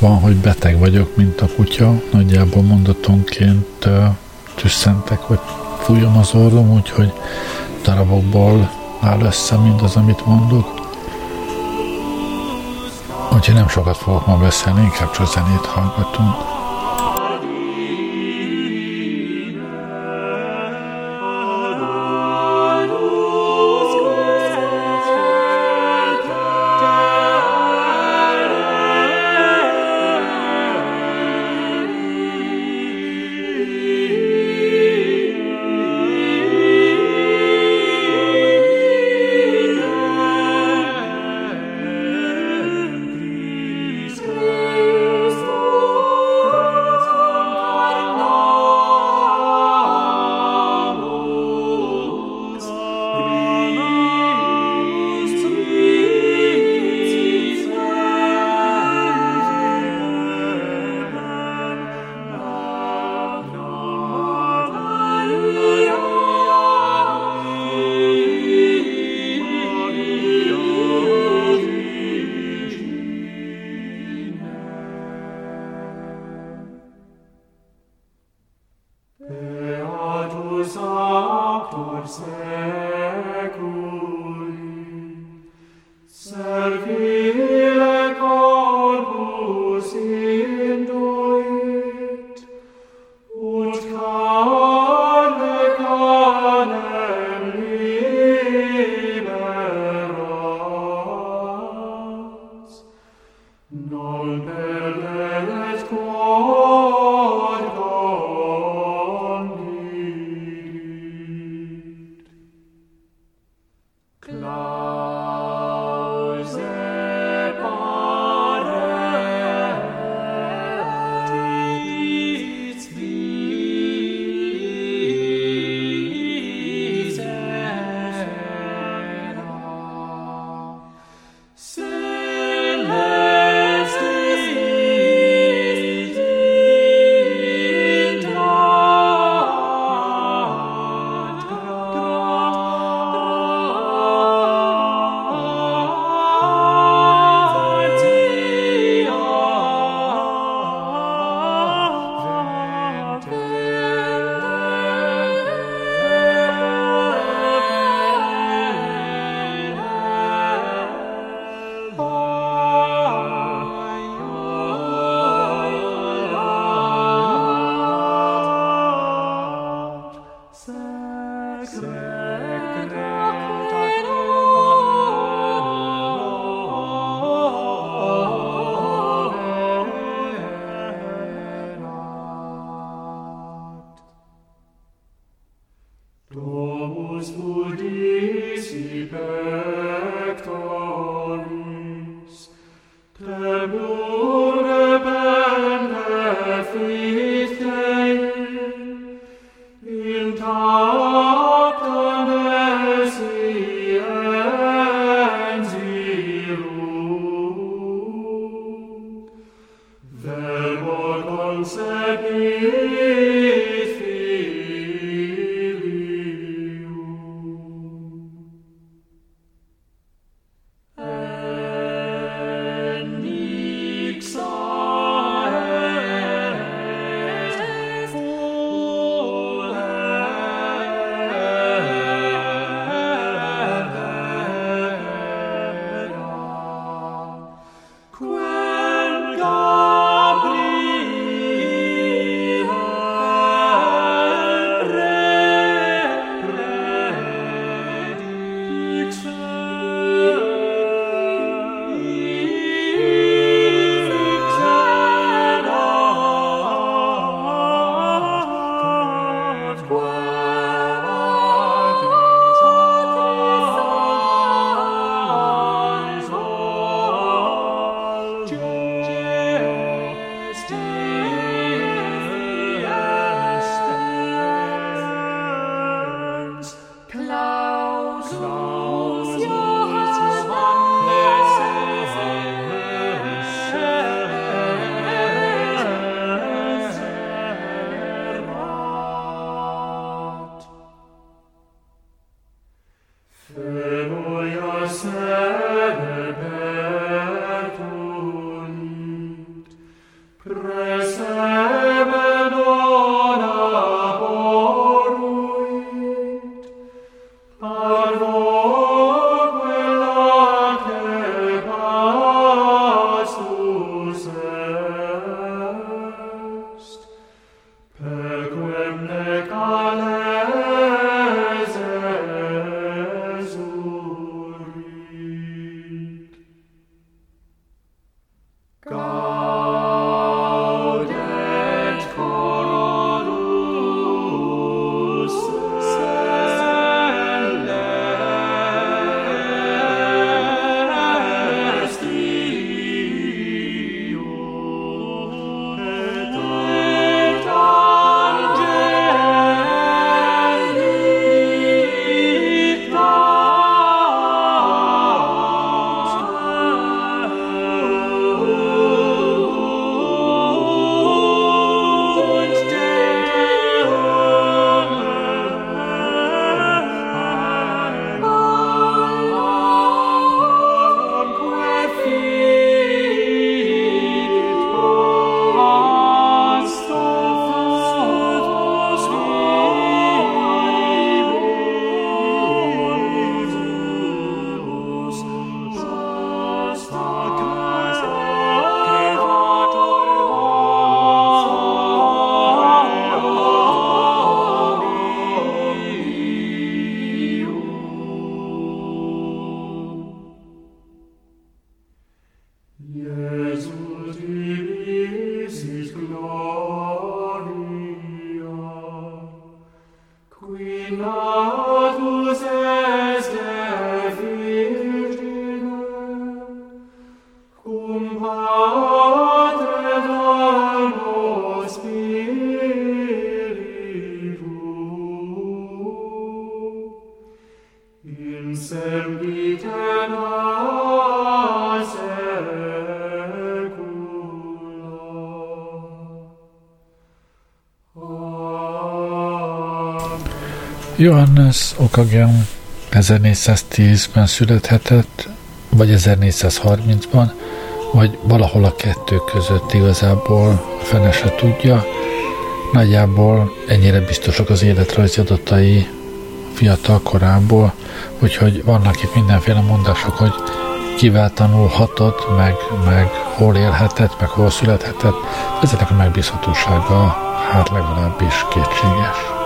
van, hogy beteg vagyok, mint a kutya, nagyjából mondatonként tüsszentek, vagy fújom az orrom, úgyhogy darabokból áll össze mindaz, amit mondok. Úgyhogy nem sokat fogok ma beszélni, inkább csak zenét hallgatunk. Johannes Okagian 1410-ben születhetett, vagy 1430-ban, vagy valahol a kettő között igazából fene se tudja. Nagyjából ennyire biztosak az életrajzi adatai fiatal korából, úgyhogy vannak itt mindenféle mondások, hogy kivel tanulhatott, meg, meg hol élhetett, meg hol születhetett. Ezeknek a megbízhatósága hát legalábbis kétséges.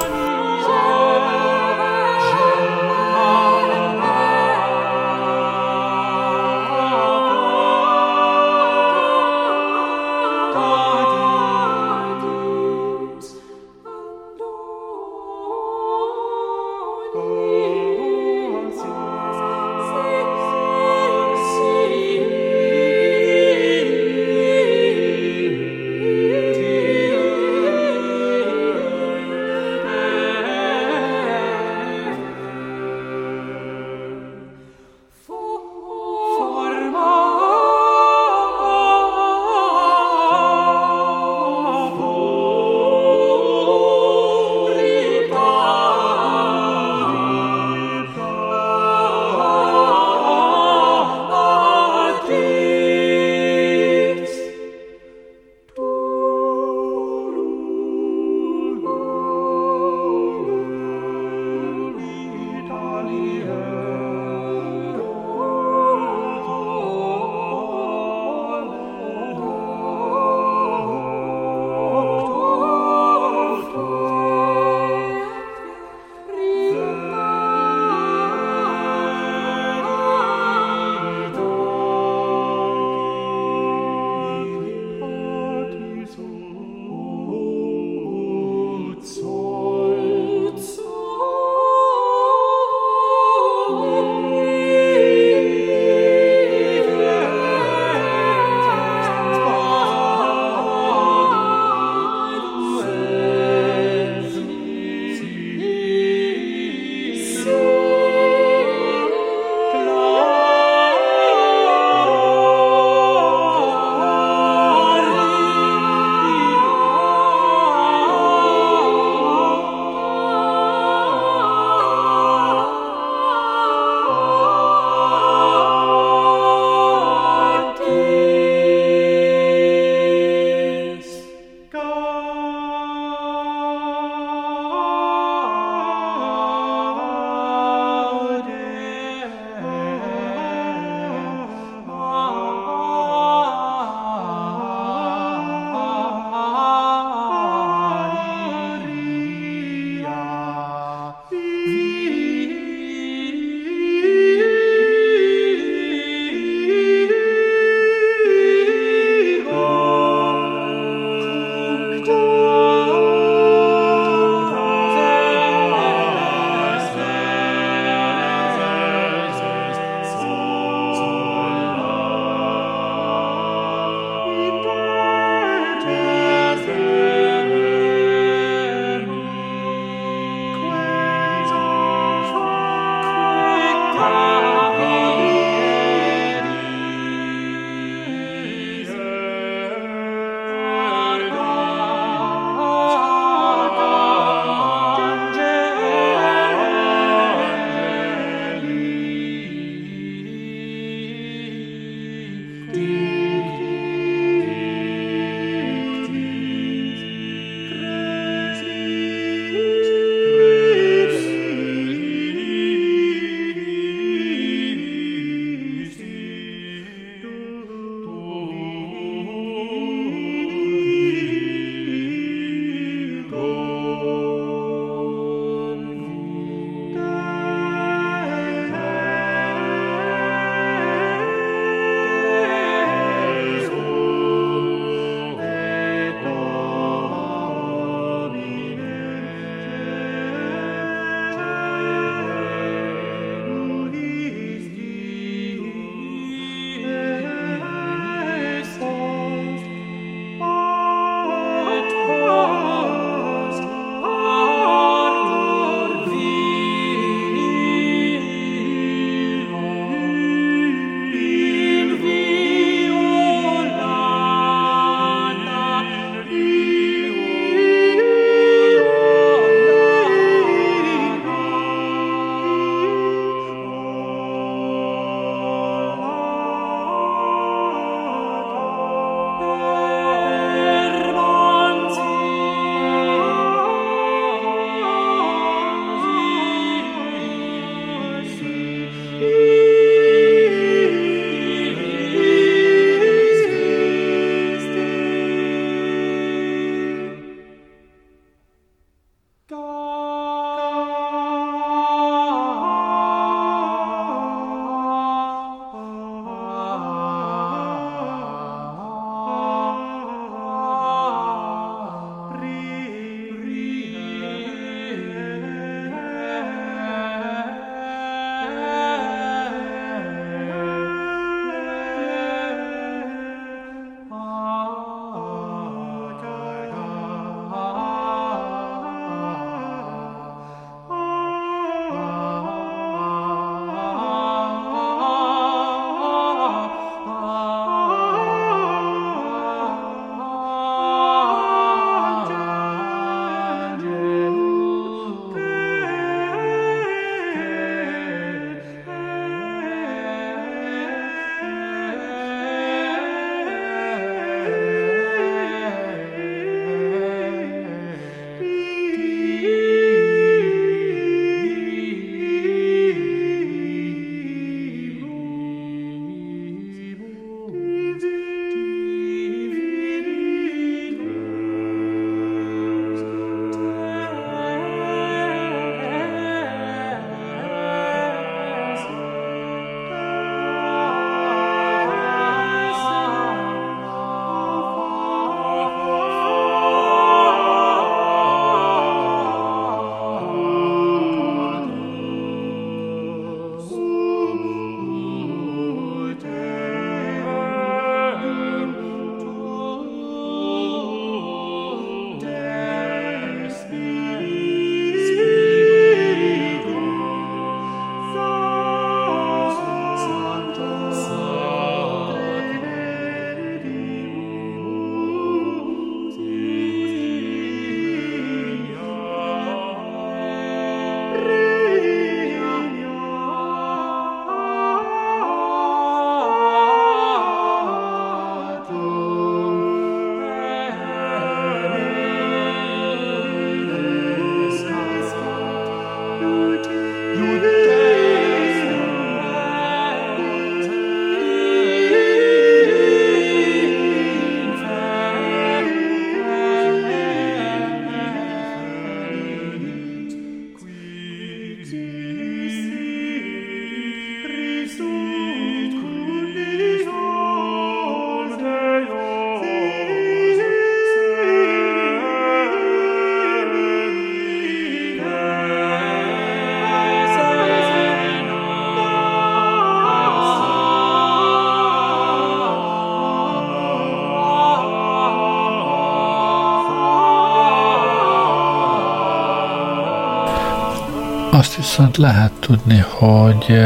Azt viszont lehet tudni, hogy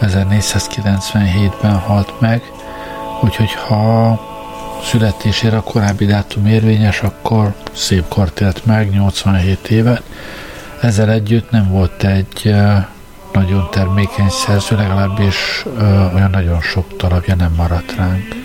1497-ben halt meg, úgyhogy ha születésére a korábbi dátum érvényes, akkor szép kort élt meg, 87 évet. Ezzel együtt nem volt egy nagyon termékeny szerző, legalábbis olyan nagyon sok darabja nem maradt ránk.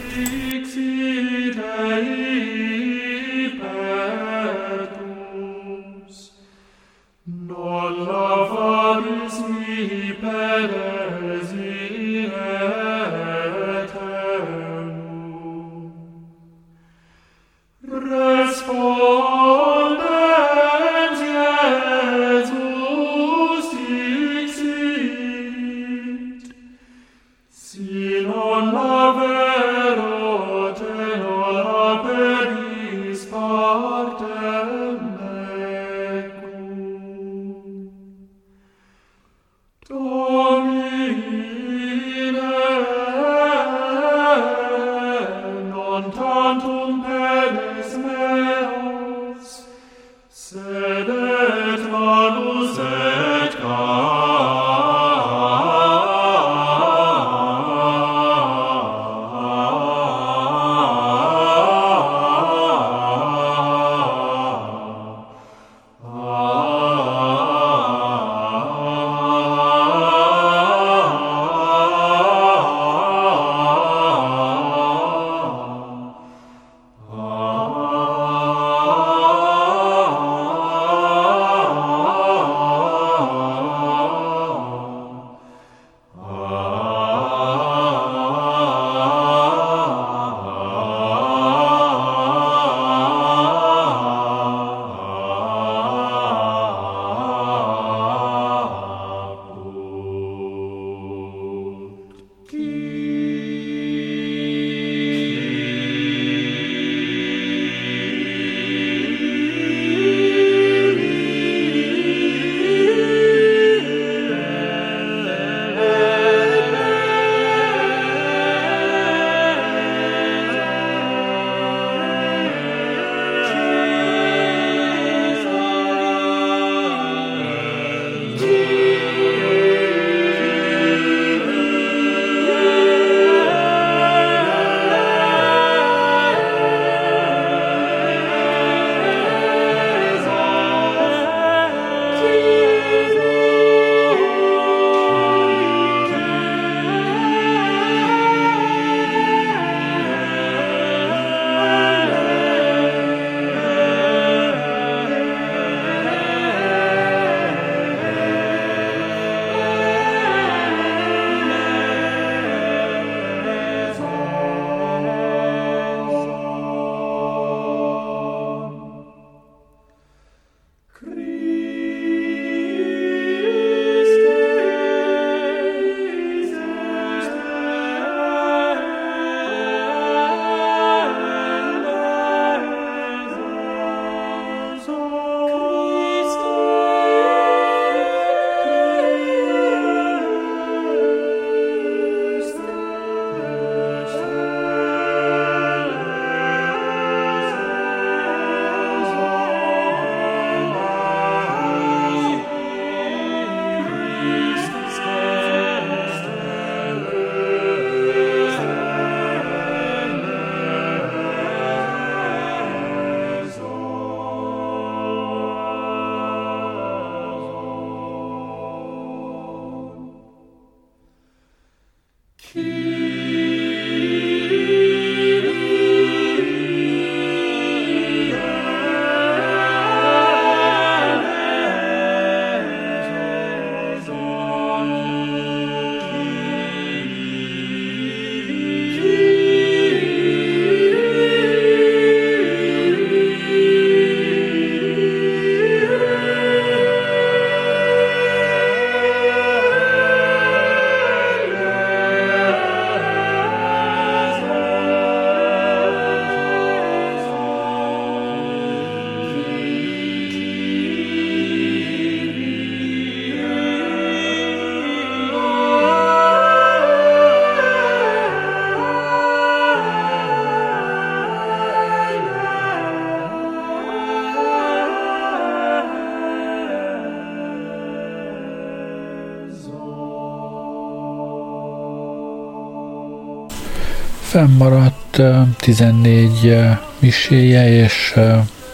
Fennmaradt 14 miséje és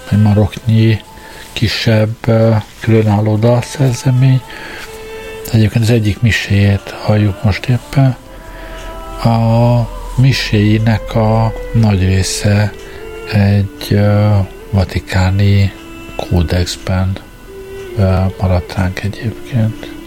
egy maroknyi kisebb különálló dalszerzemény. Egyébként az egyik miséjét halljuk most éppen. A miséinek a nagy része egy vatikáni kódexben maradt ránk egyébként.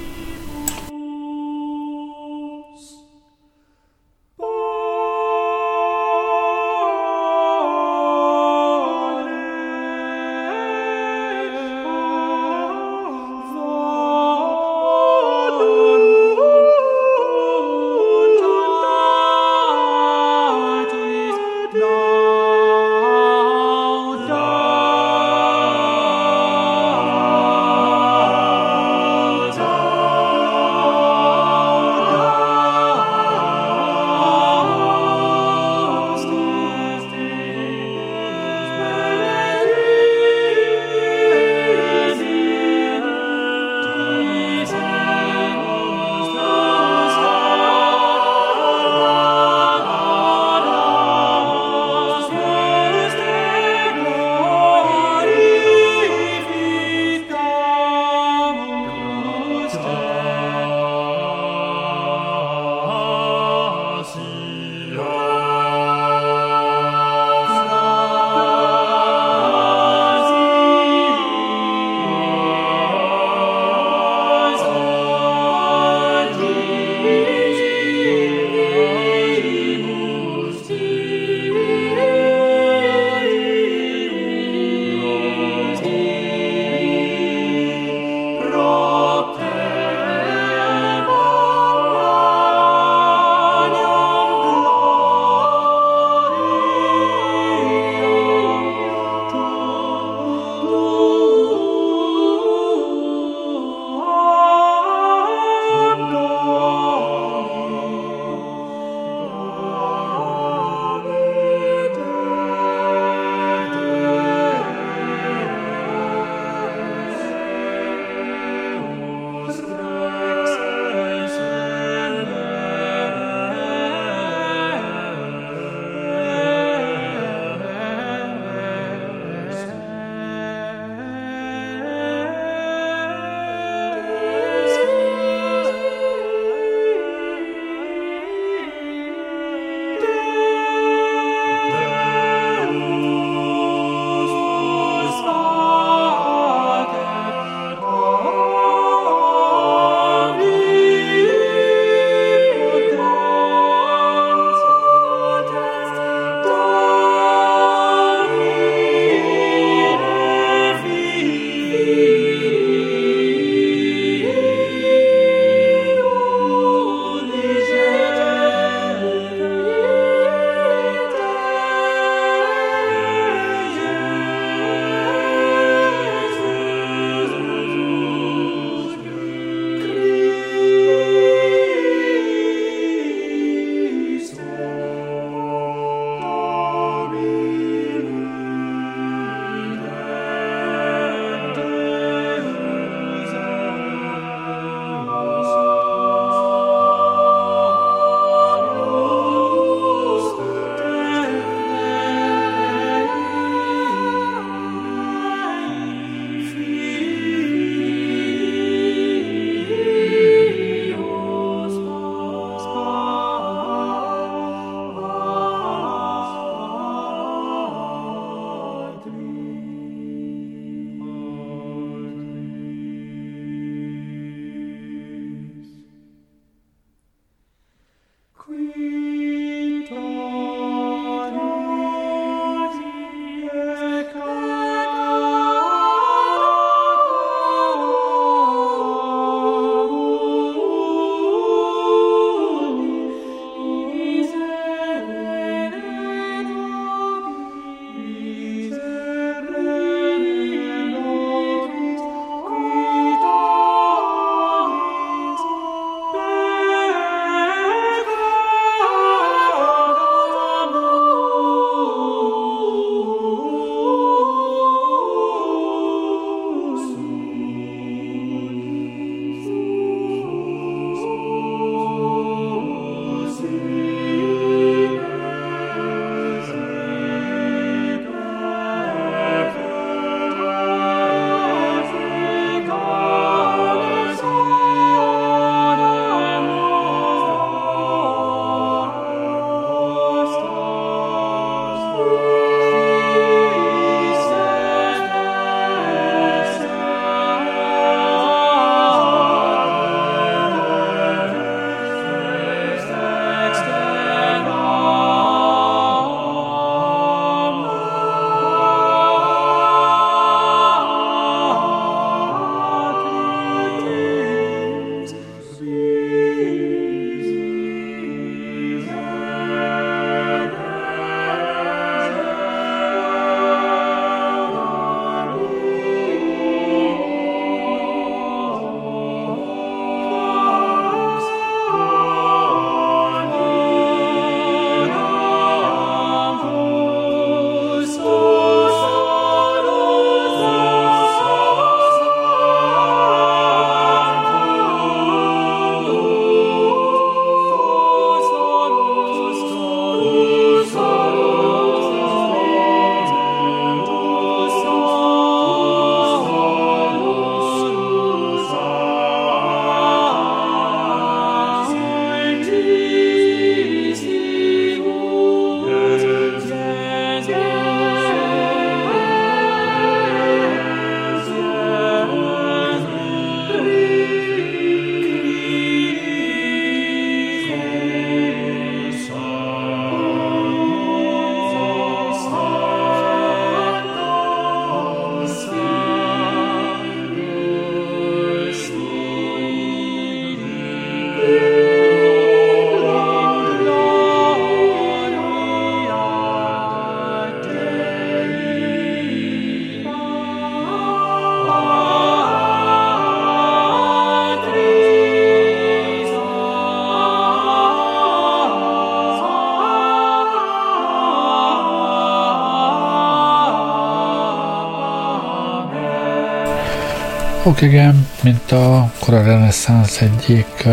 Okegem, mint a kora reneszánsz egyik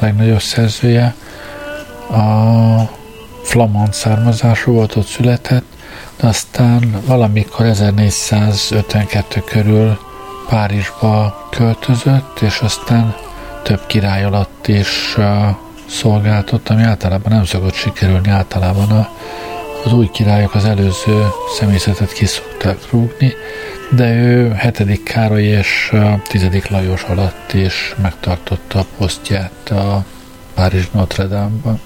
legnagyobb szerzője, a flamand származású volt, ott született, de aztán valamikor 1452 körül Párizsba költözött, és aztán több király alatt is szolgáltott, ami általában nem szokott sikerülni, általában a, az új királyok az előző személyzetet kiszokták rúgni, de ő 7. Károly és 10. Lajos alatt is megtartotta a posztját a Párizs Notre Dame-ban.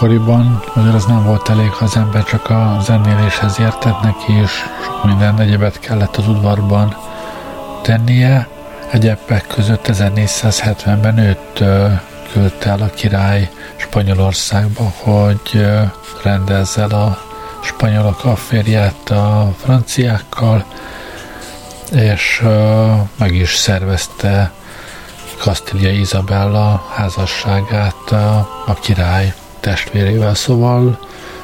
Akkoriban azért az nem volt elég, ha az ember csak a zenéléshez értett neki, és sok minden egyebet kellett az udvarban tennie. Egyebek között 1470-ben őt küldte el a király Spanyolországba, hogy rendezze a spanyolok afférját a franciákkal, és meg is szervezte Kastília Izabella házasságát a király testvérével, szóval,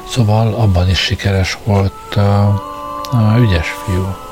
szóval abban is sikeres volt a ügyes fiú.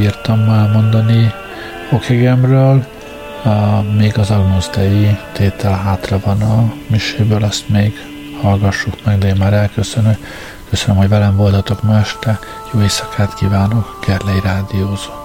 Bírtam elmondani Okegemről. Még az Agnus Dei tétel hátra van a miséből, azt még hallgassuk meg, de én már elköszönök. Köszönöm, hogy velem voltatok ma este. Jó éjszakát kívánok, Gerlei Rádiózó.